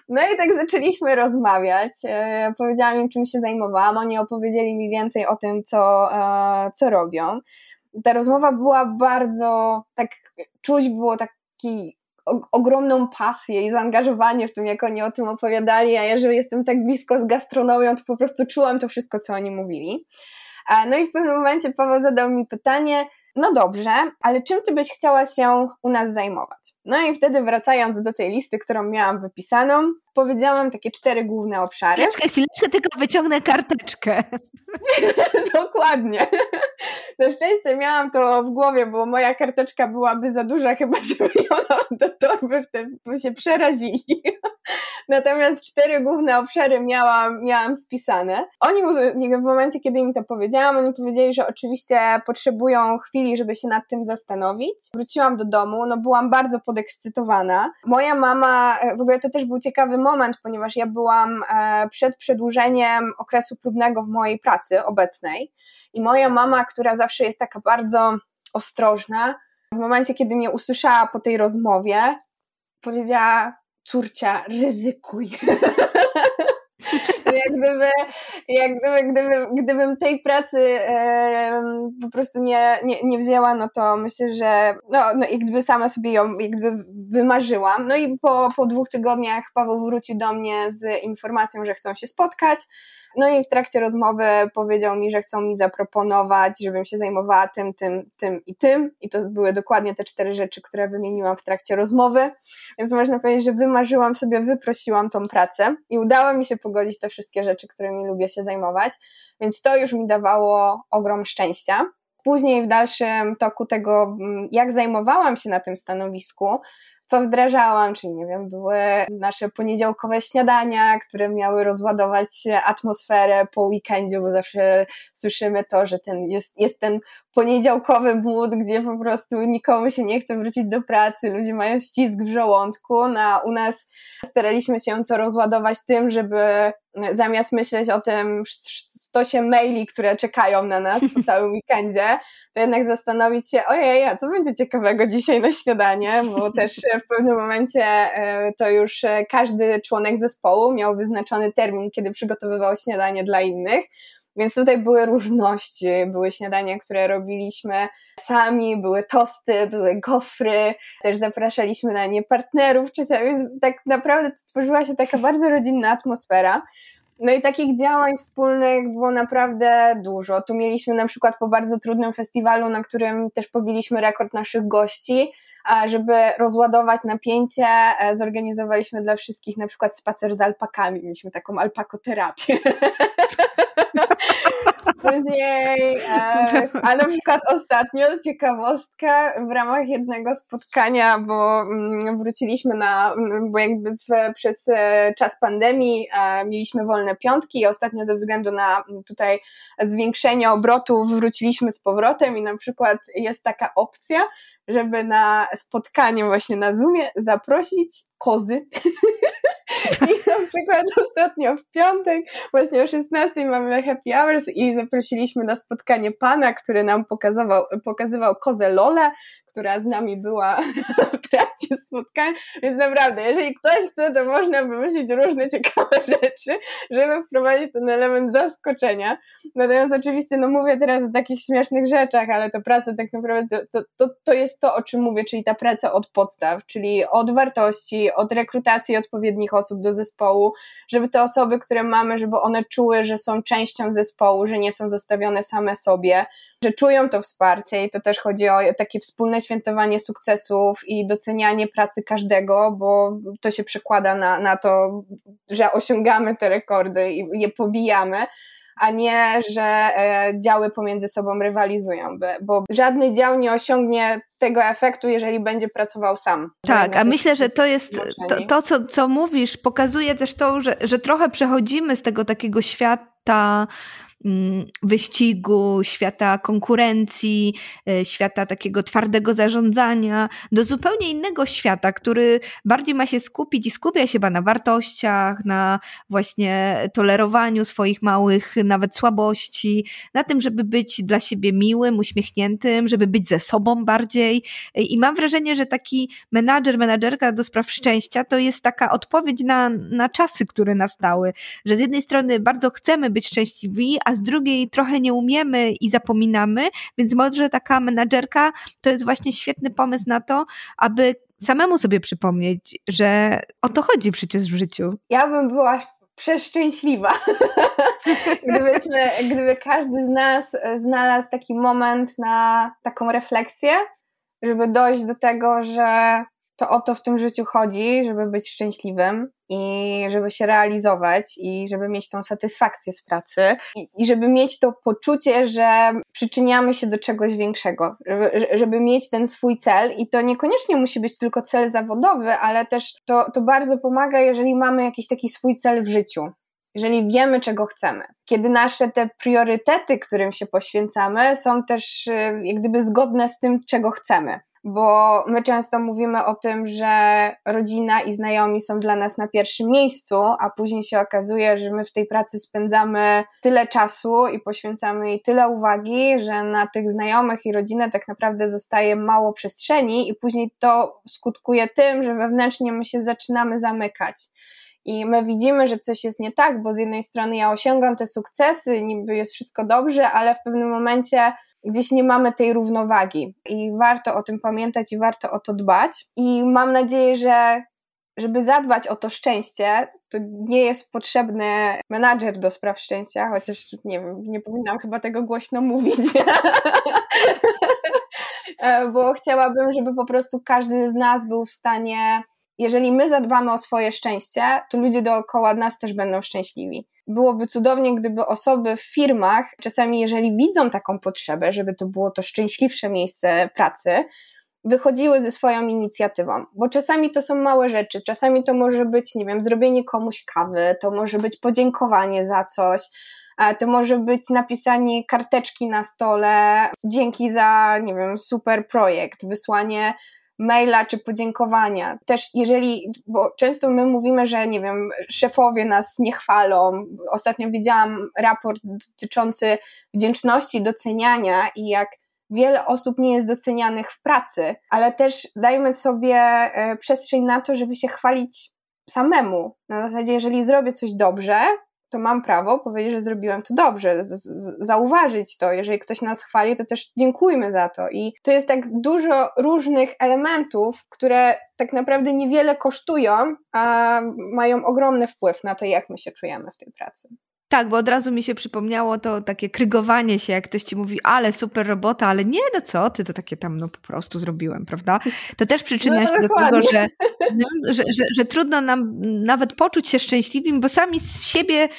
No i tak zaczęliśmy rozmawiać. E, powiedziałam im, czym się zajmowałam. Oni opowiedzieli mi więcej o tym, co, e, co robią. Ta rozmowa była bardzo, tak czuć było taki ogromną pasję i zaangażowanie w tym, jak oni o tym opowiadali, a ja, że jestem tak blisko z gastronomią, to po prostu czułam to wszystko, co oni mówili. No i w pewnym momencie Paweł zadał mi pytanie, no dobrze, ale czym ty byś chciała się u nas zajmować? No i wtedy wracając do tej listy, którą miałam wypisaną, powiedziałam takie cztery główne obszary. Chwileczkę, chwileczkę, tylko wyciągnę karteczkę. Dokładnie. Na szczęście miałam to w głowie, bo moja karteczka byłaby za duża, chyba żeby ją do torby wtedy się przerazili. Natomiast cztery główne obszary miałam, miałam spisane. Oni w momencie, kiedy im to powiedziałam, oni powiedzieli, że oczywiście potrzebują chwili, żeby się nad tym zastanowić. Wróciłam do domu, no byłam bardzo podekscytowana. Moja mama, e, w ogóle to też był ciekawy moment, ponieważ ja byłam e, przed przedłużeniem okresu próbnego w mojej pracy obecnej i moja mama, która zawsze jest taka bardzo ostrożna, w momencie, kiedy mnie usłyszała po tej rozmowie, powiedziała: Córcia, ryzykuj. jak gdyby, jak gdyby, gdyby, gdybym tej pracy e, po prostu nie, nie, nie wzięła, no to myślę, że no, no jak gdyby sama sobie ją jak gdyby wymarzyłam. No i po, po dwóch tygodniach Paweł wrócił do mnie z informacją, że chcą się spotkać. No i w trakcie rozmowy powiedział mi, że chcą mi zaproponować, żebym się zajmowała tym, tym, tym i tym. I to były dokładnie te cztery rzeczy, które wymieniłam w trakcie rozmowy. Więc można powiedzieć, że wymarzyłam sobie, wyprosiłam tą pracę i udało mi się pogodzić te wszystkie rzeczy, którymi lubię się zajmować. Więc to już mi dawało ogrom szczęścia. Później w dalszym toku tego, mm, jak zajmowałam się na tym stanowisku, co wdrażałam, czyli nie wiem, były nasze poniedziałkowe śniadania, które miały rozładować atmosferę po weekendzie, bo zawsze słyszymy to, że ten jest, jest ten poniedziałkowy mód, gdzie po prostu nikomu się nie chce wrócić do pracy, ludzie mają ścisk w żołądku, no, a u nas staraliśmy się to rozładować tym, żeby zamiast myśleć o tym stosie maili, które czekają na nas po całym weekendzie, to jednak zastanowić się, ojej, a co będzie ciekawego dzisiaj na śniadanie, bo też w pewnym momencie e, to już e, każdy członek zespołu miał wyznaczony termin, kiedy przygotowywał śniadanie dla innych, więc tutaj były różności, były śniadania, które robiliśmy sami, były tosty, były gofry, też zapraszaliśmy na nie partnerów czasami, więc tak naprawdę tworzyła się taka bardzo rodzinna atmosfera. No i takich działań wspólnych było naprawdę dużo. Tu mieliśmy na przykład po bardzo trudnym festiwalu, na którym też pobiliśmy rekord naszych gości, a żeby rozładować napięcie, e, zorganizowaliśmy dla wszystkich na przykład spacer z alpakami. Mieliśmy taką alpakoterapię. Później, e, a na przykład ostatnio ciekawostka w ramach jednego spotkania, bo mm, wróciliśmy na, mm, bo jakby w, przez e, czas pandemii e, mieliśmy wolne piątki i ostatnio ze względu na mm, tutaj zwiększenie obrotów wróciliśmy z powrotem i na przykład jest taka opcja, żeby na spotkanie właśnie na Zoomie zaprosić kozy. I na przykład ostatnio w piątek, właśnie o 16 mamy happy hours i zaprosiliśmy na spotkanie pana, który nam pokazywał, pokazywał kozę Lole, która z nami była w trakcie spotkań, więc naprawdę, jeżeli ktoś chce, to można wymyślić różne ciekawe rzeczy, żeby wprowadzić ten element zaskoczenia. Natomiast oczywiście, no mówię teraz o takich śmiesznych rzeczach, ale to praca tak naprawdę, to, to, to jest to, o czym mówię, czyli ta praca od podstaw, czyli od wartości, od rekrutacji odpowiednich osób do zespołu, żeby te osoby, które mamy, żeby one czuły, że są częścią zespołu, że nie są zostawione same sobie, że czują to wsparcie i to też chodzi o takie wspólne świętowanie sukcesów i docenianie pracy każdego, bo to się przekłada na, na to, że osiągamy te rekordy i je pobijamy a nie, że e, działy pomiędzy sobą rywalizują, bo żadny dział nie osiągnie tego efektu, jeżeli będzie pracował sam. Tak, a myślę, że to jest to, to co, co mówisz, pokazuje też to, że, że trochę przechodzimy z tego takiego świata wyścigu, świata konkurencji, e, świata takiego twardego zarządzania, do zupełnie innego świata, który bardziej ma się skupić i skupia się chyba na wartościach, na właśnie tolerowaniu swoich małych nawet słabości, na tym, żeby być dla siebie miłym, uśmiechniętym, żeby być ze sobą bardziej. I mam wrażenie, że taki menadżer, menadżerka do spraw szczęścia to jest taka odpowiedź na, na czasy, które nastały, że z jednej strony bardzo chcemy być szczęśliwi, a z drugiej trochę nie umiemy i zapominamy, więc może taka menadżerka to jest właśnie świetny pomysł na to, aby samemu sobie przypomnieć, że o to chodzi przecież w życiu. Ja bym była przeszczęśliwa, gdybyśmy, gdyby każdy z nas znalazł taki moment na taką refleksję, żeby dojść do tego, że to o to w tym życiu chodzi, żeby być szczęśliwym i żeby się realizować i żeby mieć tą satysfakcję z pracy i, i żeby mieć to poczucie, że przyczyniamy się do czegoś większego, żeby, żeby mieć ten swój cel i to niekoniecznie musi być tylko cel zawodowy, ale też to, to bardzo pomaga, jeżeli mamy jakiś taki swój cel w życiu jeżeli wiemy, czego chcemy. Kiedy nasze te priorytety, którym się poświęcamy, są też y, jak gdyby zgodne z tym, czego chcemy bo my często mówimy o tym, że rodzina i znajomi są dla nas na pierwszym miejscu, a później się okazuje, że my w tej pracy spędzamy tyle czasu i poświęcamy jej tyle uwagi, że na tych znajomych i rodzinę tak naprawdę zostaje mało przestrzeni, i później to skutkuje tym, że wewnętrznie my się zaczynamy zamykać. I my widzimy, że coś jest nie tak, bo z jednej strony ja osiągam te sukcesy, niby jest wszystko dobrze, ale w pewnym momencie gdzieś nie mamy tej równowagi i warto o tym pamiętać i warto o to dbać. I mam nadzieję, że żeby zadbać o to szczęście, to nie jest potrzebny menadżer do spraw szczęścia, chociaż nie wiem, nie powinnam chyba tego głośno mówić. Bo chciałabym, żeby po prostu każdy z nas był w stanie, jeżeli my zadbamy o swoje szczęście, to ludzie dookoła nas też będą szczęśliwi byłoby cudownie, gdyby osoby w firmach, czasami jeżeli widzą taką potrzebę, żeby to było to szczęśliwsze miejsce pracy, wychodziły ze swoją inicjatywą, bo czasami to są małe rzeczy, czasami to może być, nie wiem, zrobienie komuś kawy, to może być podziękowanie za coś, to może być napisanie karteczki na stole, dzięki za, nie wiem, super projekt, wysłanie maila czy podziękowania. Też jeżeli, bo często my mówimy, że nie wiem, szefowie nas nie chwalą. Ostatnio widziałam raport dotyczący wdzięczności, doceniania i jak wiele osób nie jest docenianych w pracy, ale też dajmy sobie e, przestrzeń na to, żeby się chwalić samemu. Na zasadzie, jeżeli zrobię coś dobrze, to mam prawo powiedzieć, że zrobiłem to dobrze, zauważyć to. Jeżeli ktoś nas chwali, to też dziękujmy za to. I to jest tak dużo różnych elementów, które tak naprawdę niewiele kosztują, a mają ogromny wpływ na to, jak my się czujemy w tej pracy. Tak, bo od razu mi się przypomniało to takie krygowanie się, jak ktoś ci mówi, ale super robota, ale nie, no co ty, to takie tam no po prostu zrobiłem, prawda? To też przyczynia no, się do tego, że, no, że, że, że trudno nam nawet poczuć się szczęśliwym, bo sami z siebie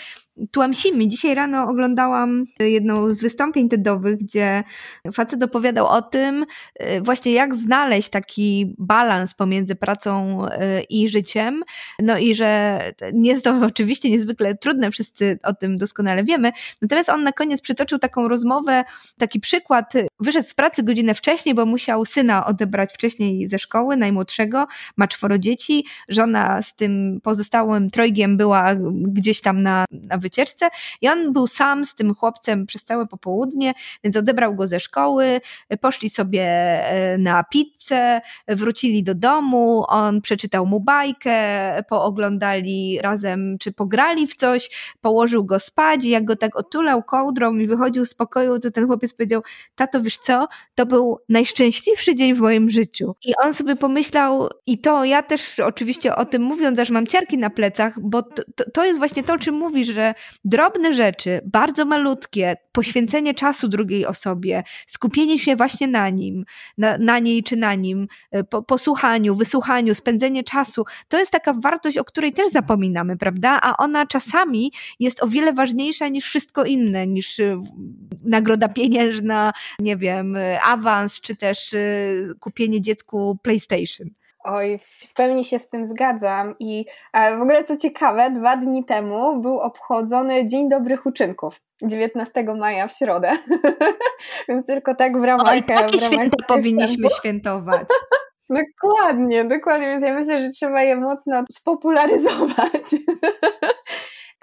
tłamsimy. Dzisiaj rano oglądałam jedną z wystąpień TEDowych, gdzie facet opowiadał o tym y, właśnie jak znaleźć taki balans pomiędzy pracą y, i życiem. No i że nie jest to oczywiście niezwykle trudne, wszyscy o tym doskonale wiemy. Natomiast on na koniec przytoczył taką rozmowę, taki przykład. Wyszedł z pracy godzinę wcześniej, bo musiał syna odebrać wcześniej ze szkoły, najmłodszego, ma czworo dzieci. Żona z tym pozostałym trojgiem była gdzieś tam na, na wycieczce. I on był sam z tym chłopcem przez całe popołudnie, więc odebrał go ze szkoły, poszli sobie e, na pizzę, wrócili do domu, on przeczytał mu bajkę, pooglądali razem, czy pograli w coś, położył go spać. I jak go tak otulał kołdrą i wychodził z pokoju, to ten chłopiec powiedział, tato wiesz co, to był najszczęśliwszy dzień w moim życiu. I on sobie pomyślał, i to ja też oczywiście o tym mówiąc, aż mam ciarki na plecach, bo to, to, jest właśnie to, o czym mówi, że drobne rzeczy, bardzo malutkie, poświęcenie czasu drugiej osobie, skupienie się właśnie na nim, na, na niej czy na nim, e, po, posłuchaniu, wysłuchaniu, spędzenie czasu, to jest taka wartość, o której też zapominamy, prawda? A ona czasami jest o wiele ważniejsza niż wszystko inne, niż e, nagroda pieniężna, nie wiem, e, awans, czy też kupienie dziecku PlayStation. Oj, w pełni się z tym zgadzam i w ogóle co ciekawe, dwa dni temu był obchodzony Dzień Dobrych Uczynków. 19 maja w środę. Więc tylko tak w ramach. Oj, takie święta powinniśmy świętować. dokładnie, dokładnie. Więc ja myślę, że trzeba je mocno spopularyzować.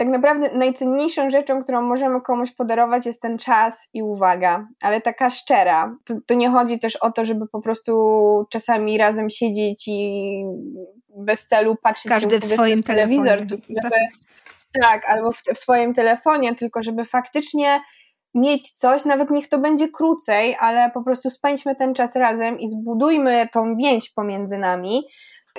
tak naprawdę najcenniejszą rzeczą, którą możemy komuś podarować jest ten czas i uwaga, ale taka szczera. To, to nie chodzi też o to, żeby po prostu czasami razem siedzieć i bez celu patrzeć Każdy się w swoim w telewizor, żeby, tak, albo w, w swoim telefonie, tylko żeby faktycznie mieć coś, nawet niech to będzie krócej, ale po prostu spędźmy ten czas razem i zbudujmy tą więź pomiędzy nami.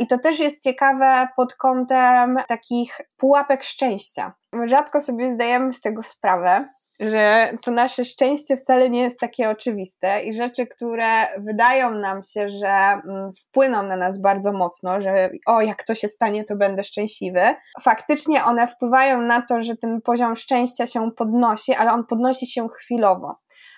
I to też jest ciekawe pod kątem takich pułapek szczęścia. Rzadko sobie zdajemy z tego sprawę, że to nasze szczęście wcale nie jest takie oczywiste i rzeczy, które wydają nam się, że mm, wpłyną na nas bardzo mocno, że o, jak to się stanie, to będę szczęśliwy. Faktycznie one wpływają na to, że ten poziom szczęścia się podnosi, ale on podnosi się chwilowo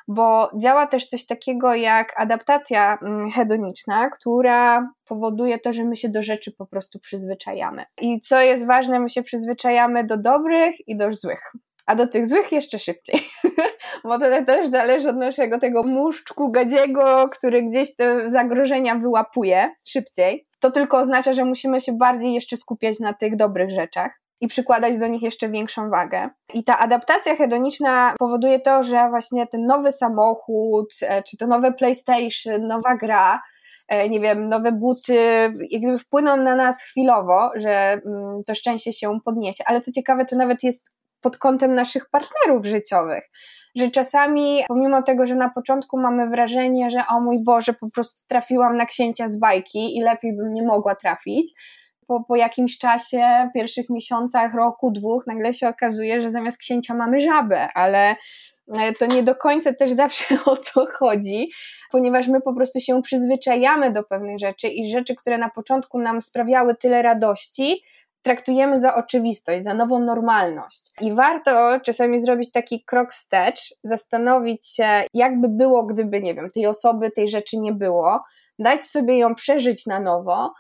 bo działa też coś takiego jak adaptacja mm, hedoniczna, która powoduje to, że my się do rzeczy po prostu przyzwyczajamy. I co jest ważne, my się przyzwyczajamy do dobrych i do złych a do tych złych jeszcze szybciej. Bo to też zależy od naszego tego muszczku gadziego, który gdzieś te zagrożenia wyłapuje szybciej. To tylko oznacza, że musimy się bardziej jeszcze skupiać na tych dobrych rzeczach i przykładać do nich jeszcze większą wagę. I ta adaptacja hedoniczna powoduje to, że właśnie ten nowy samochód, e, czy to nowe PlayStation, nowa gra, e, nie wiem, nowe buty, jakby wpłyną na nas chwilowo, że mm, to szczęście się podniesie. Ale co ciekawe, to nawet jest pod kątem naszych partnerów życiowych. Że czasami, pomimo tego, że na początku mamy wrażenie, że o mój Boże, po prostu trafiłam na księcia z bajki i lepiej bym nie mogła trafić, po, po jakimś czasie, pierwszych miesiącach, roku, dwóch, nagle się okazuje, że zamiast księcia mamy żabę, ale e, to nie do końca też zawsze o to chodzi, ponieważ my po prostu się przyzwyczajamy do pewnych rzeczy i rzeczy, które na początku nam sprawiały tyle radości, traktujemy za oczywistość, za nową normalność. I warto czasami zrobić taki krok wstecz, zastanowić się, jakby było, gdyby, nie wiem, tej osoby, tej rzeczy nie było, dać sobie ją przeżyć na nowo,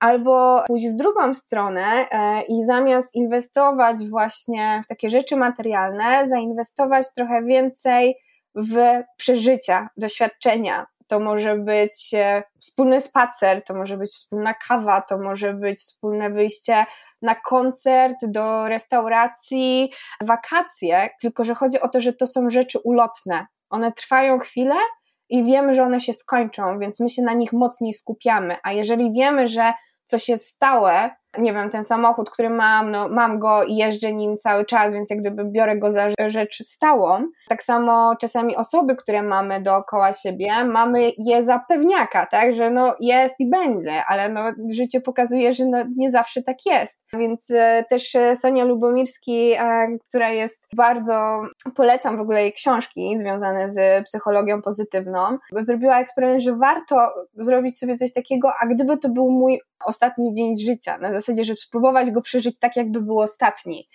albo pójść w drugą stronę e, i zamiast inwestować właśnie w takie rzeczy materialne, zainwestować trochę więcej w przeżycia, doświadczenia. To może być e, wspólny spacer, to może być wspólna kawa, to może być wspólne wyjście na koncert, do restauracji, wakacje, tylko że chodzi o to, że to są rzeczy ulotne. One trwają chwilę i wiemy, że one się skończą, więc my się na nich mocniej skupiamy. A jeżeli wiemy, że coś jest stałe, nie wiem, ten samochód, który mam, no mam go i jeżdżę nim cały czas, więc jak gdyby biorę go za rzecz stałą. Tak samo czasami osoby, które mamy dookoła siebie, mamy je za pewniaka, tak, że no jest i będzie, ale no życie pokazuje, że no nie zawsze tak jest. Więc e, też e, Sonia Lubomirski, e, która jest bardzo, polecam w ogóle jej książki związane z psychologią pozytywną, zrobiła eksperyment, że warto zrobić sobie coś takiego, a gdyby to był mój ostatni dzień życia, na zasadzie, że spróbować go przeżyć tak, jakby był ostatni.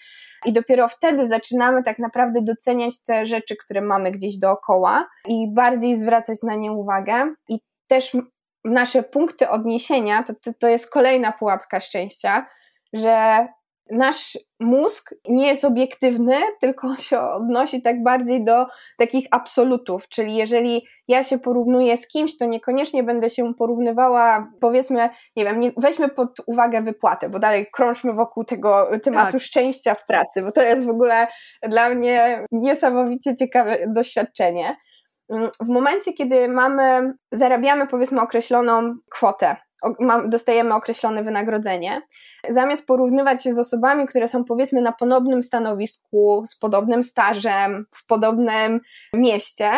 I dopiero wtedy zaczynamy tak naprawdę doceniać te rzeczy, które mamy gdzieś dookoła i bardziej zwracać na nie uwagę. I też nasze punkty odniesienia to, to, to jest kolejna pułapka szczęścia, że nasz mózg nie jest obiektywny, tylko się odnosi tak bardziej do takich absolutów, czyli jeżeli ja się porównuję z kimś, to niekoniecznie będę się porównywała, powiedzmy, nie wiem, nie, weźmy pod uwagę wypłatę, bo dalej krążmy wokół tego tematu tak. szczęścia w pracy, bo to jest w ogóle dla mnie niesamowicie ciekawe doświadczenie. W momencie, kiedy mamy, zarabiamy powiedzmy określoną kwotę, dostajemy określone wynagrodzenie, zamiast porównywać się z osobami, które są powiedzmy na podobnym stanowisku, z podobnym stażem, w podobnym mieście,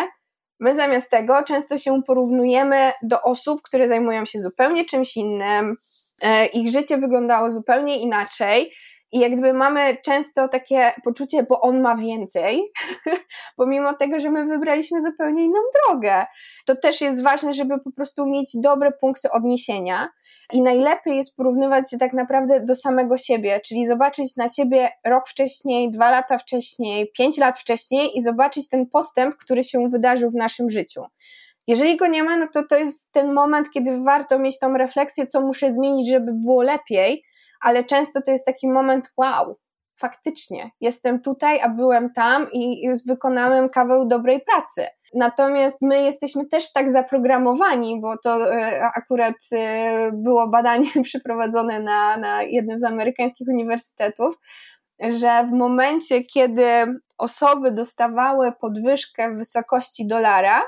my zamiast tego często się porównujemy do osób, które zajmują się zupełnie czymś innym, e, ich życie wyglądało zupełnie inaczej i jak gdyby mamy często takie poczucie, bo on ma więcej, pomimo tego, że my wybraliśmy zupełnie inną drogę. To też jest ważne, żeby po prostu mieć dobre punkty odniesienia. I najlepiej jest porównywać się tak naprawdę do samego siebie, czyli zobaczyć na siebie rok wcześniej, dwa lata wcześniej, pięć lat wcześniej i zobaczyć ten postęp, który się wydarzył w naszym życiu. Jeżeli go nie ma, no to to jest ten moment, kiedy warto mieć tą refleksję, co muszę zmienić, żeby było lepiej, ale często to jest taki moment, wow, faktycznie, jestem tutaj, a byłem tam i wykonałem kawał dobrej pracy. Natomiast my jesteśmy też tak zaprogramowani, bo to e, akurat e, było badanie przeprowadzone na, na jednym z amerykańskich uniwersytetów, że w momencie, kiedy osoby dostawały podwyżkę w wysokości dolara,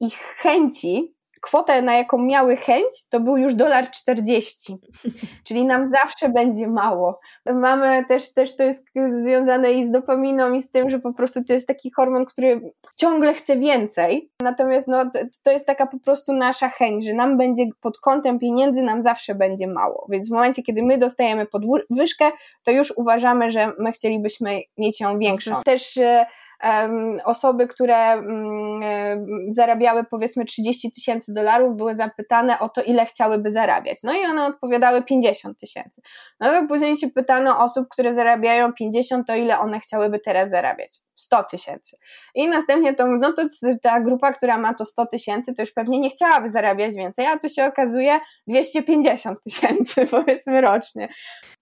ich chęci kwotę, na jaką miały chęć, to był już dolar 40. Czyli nam zawsze będzie mało. Mamy też, też to jest związane i z dopaminą, i z tym, że po prostu to jest taki hormon, który ciągle chce więcej. Natomiast no, to, jest taka po prostu nasza chęć, że nam będzie pod kątem pieniędzy, nam zawsze będzie mało. Więc w momencie, kiedy my dostajemy podwyżkę, to już uważamy, że my chcielibyśmy mieć ją większą. Też e, osoby, które mm, zarabiały powiedzmy 30 tysięcy dolarów, były zapytane o to, ile chciałyby zarabiać. No i one odpowiadały 50 tysięcy. No to później się pytano osób, które zarabiają 50, to ile one chciałyby teraz zarabiać. 100 tysięcy. I następnie to, no to ta grupa, która ma to 100 tysięcy, to już pewnie nie chciałaby zarabiać więcej, a tu się okazuje 250 tysięcy, powiedzmy rocznie.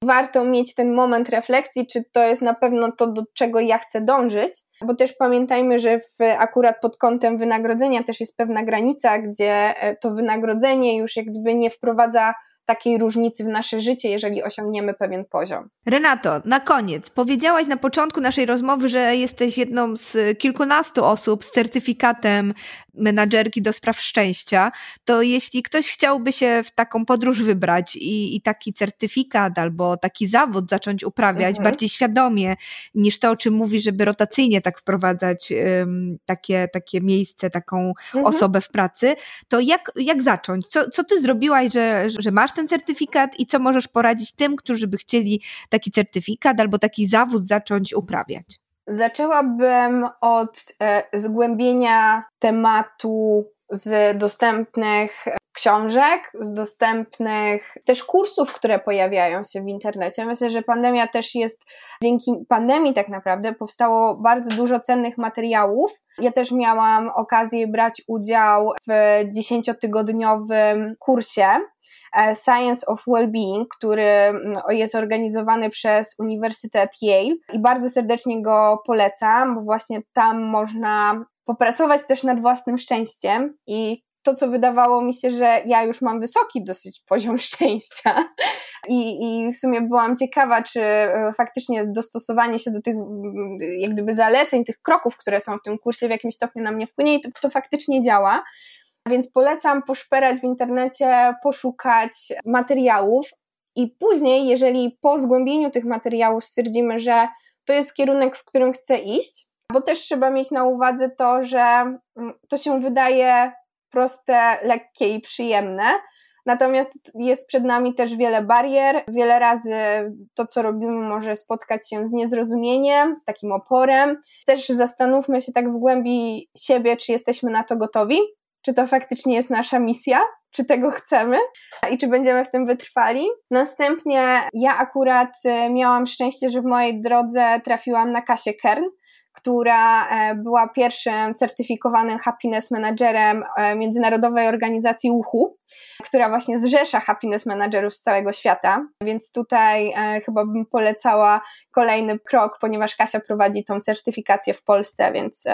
Warto mieć ten moment refleksji, czy to jest na pewno to, do czego ja chcę dążyć, bo też pamiętajmy, że w, akurat pod kątem wynagrodzenia też jest pewna granica, gdzie e, to wynagrodzenie już jak gdyby nie wprowadza takiej różnicy w nasze życie, jeżeli osiągniemy pewien poziom. Renato, na koniec, powiedziałaś na początku naszej rozmowy, że jesteś jedną z kilkunastu osób z certyfikatem menadżerki do spraw szczęścia, to jeśli ktoś chciałby się w taką podróż wybrać i, i taki certyfikat albo taki zawód zacząć uprawiać mhm. bardziej świadomie niż to, o czym mówi, żeby rotacyjnie tak wprowadzać um, takie, takie miejsce, taką mhm. osobę w pracy, to jak, jak zacząć? Co, co ty zrobiłaś, że, że masz ten certyfikat i co możesz poradzić tym, którzy by chcieli taki certyfikat albo taki zawód zacząć uprawiać? Zaczęłabym od e, zgłębienia tematu z dostępnych książek, z dostępnych też kursów, które pojawiają się w internecie. Myślę, że pandemia też jest, dzięki pandemii tak naprawdę powstało bardzo dużo cennych materiałów. Ja też miałam okazję brać udział w dziesięciotygodniowym kursie e, Science of Wellbeing, który mm, jest organizowany przez Uniwersytet Yale i bardzo serdecznie go polecam, bo właśnie tam można popracować też nad własnym szczęściem i to, co wydawało mi się, że ja już mam wysoki dosyć poziom szczęścia i, i w sumie byłam ciekawa, czy e, faktycznie dostosowanie się do tych jak gdyby zaleceń, tych kroków, które są w tym kursie w jakimś stopniu na mnie wpłynie i to, to faktycznie działa. Więc polecam poszperać w internecie, poszukać materiałów i później, jeżeli po zgłębieniu tych materiałów stwierdzimy, że to jest kierunek, w którym chcę iść, bo też trzeba mieć na uwadze to, że mm, to się wydaje proste, lekkie i przyjemne. Natomiast jest przed nami też wiele barier. Wiele razy to, co robimy, może spotkać się z niezrozumieniem, z takim oporem. Też zastanówmy się tak w głębi siebie, czy jesteśmy na to gotowi, czy to faktycznie jest nasza misja, czy tego chcemy i czy będziemy w tym wytrwali. Następnie ja akurat e, miałam szczęście, że w mojej drodze trafiłam na Kasię Kern, która e, była pierwszym certyfikowanym happiness managerem e, Międzynarodowej Organizacji UHU, która właśnie zrzesza happiness managerów z całego świata. Więc tutaj e, chyba bym polecała kolejny krok, ponieważ Kasia prowadzi tą certyfikację w Polsce, więc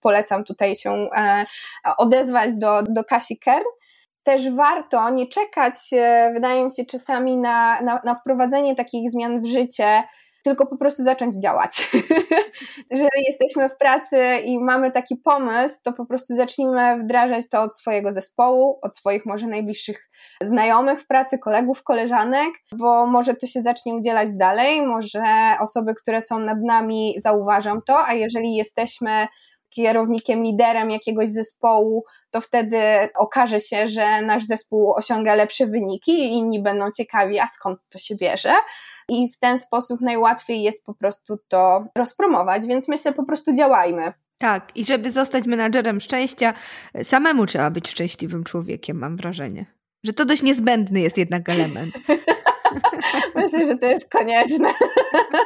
polecam tutaj się odezwać do, do Kasi Kern też warto nie czekać, wydaje mi się, czasami na, na, na, wprowadzenie takich zmian w życie tylko po prostu zacząć działać. Jeżeli jesteśmy w pracy i mamy taki pomysł, to po prostu zacznijmy wdrażać to od swojego zespołu, od swoich może najbliższych znajomych w pracy, kolegów, koleżanek, bo może to się zacznie udzielać dalej, może osoby, które są nad nami zauważą to, a jeżeli jesteśmy kierownikiem, liderem jakiegoś zespołu, to wtedy okaże się, że nasz zespół osiąga lepsze wyniki i inni będą ciekawi, a skąd to się bierze i w ten sposób najłatwiej jest po prostu to rozpromować, więc myślę, po prostu działajmy. Tak, i żeby zostać menadżerem szczęścia, samemu trzeba być szczęśliwym człowiekiem, mam wrażenie. Że to dość niezbędny jest jednak element. Myślę, że to jest konieczne.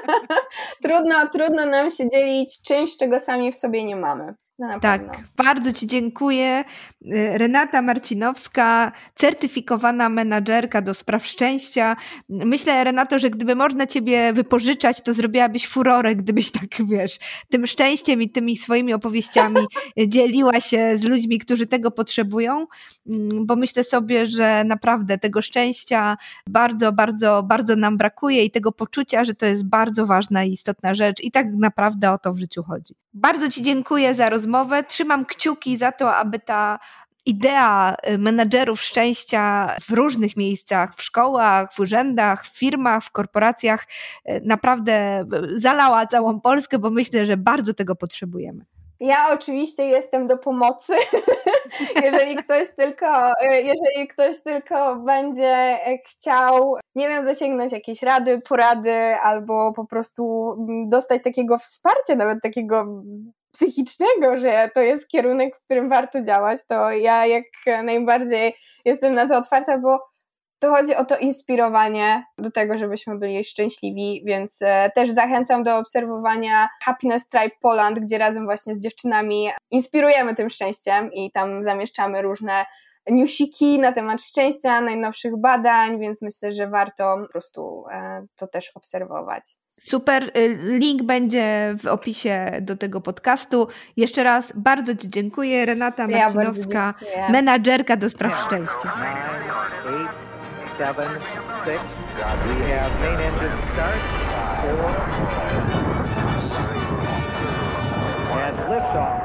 trudno, trudno nam się dzielić czymś, czego sami w sobie nie mamy. No, tak, bardzo Ci dziękuję. Y, Renata Marcinowska, certyfikowana menadżerka do spraw szczęścia. Myślę, Renato, że gdyby można Ciebie wypożyczać, to zrobiłabyś furorę, gdybyś tak, wiesz, tym szczęściem i tymi swoimi opowieściami dzieliła się z ludźmi, którzy tego potrzebują, mm, bo myślę sobie, że naprawdę tego szczęścia bardzo, bardzo, bardzo nam brakuje i tego poczucia, że to jest bardzo ważna i istotna rzecz i tak naprawdę o to w życiu chodzi. Bardzo Ci dziękuję za rozmowę. Trzymam kciuki za to, aby ta idea y, menedżerów szczęścia w różnych miejscach, w szkołach, w urzędach, w firmach, w korporacjach y, naprawdę y, zalała całą Polskę, bo myślę, że bardzo tego potrzebujemy. Ja oczywiście jestem do pomocy. jeżeli ktoś tylko, jeżeli ktoś tylko będzie chciał, nie wiem, zasięgnąć jakieś rady, porady, albo po prostu dostać takiego wsparcia, nawet takiego psychicznego, że to jest kierunek, w którym warto działać, to ja jak najbardziej jestem na to otwarta, bo to chodzi o to inspirowanie do tego, żebyśmy byli szczęśliwi, więc e, też zachęcam do obserwowania Happiness Tribe Poland, gdzie razem właśnie z dziewczynami inspirujemy tym szczęściem i tam zamieszczamy różne newsiki na temat szczęścia, najnowszych badań, więc myślę, że warto po prostu e, to też obserwować. Super. Y, link będzie w opisie do tego podcastu. Jeszcze raz bardzo Ci dziękuję. Renata Marcinowska, ja menadżerka do spraw szczęścia. seven, six. We have main engine start, four, and liftoff.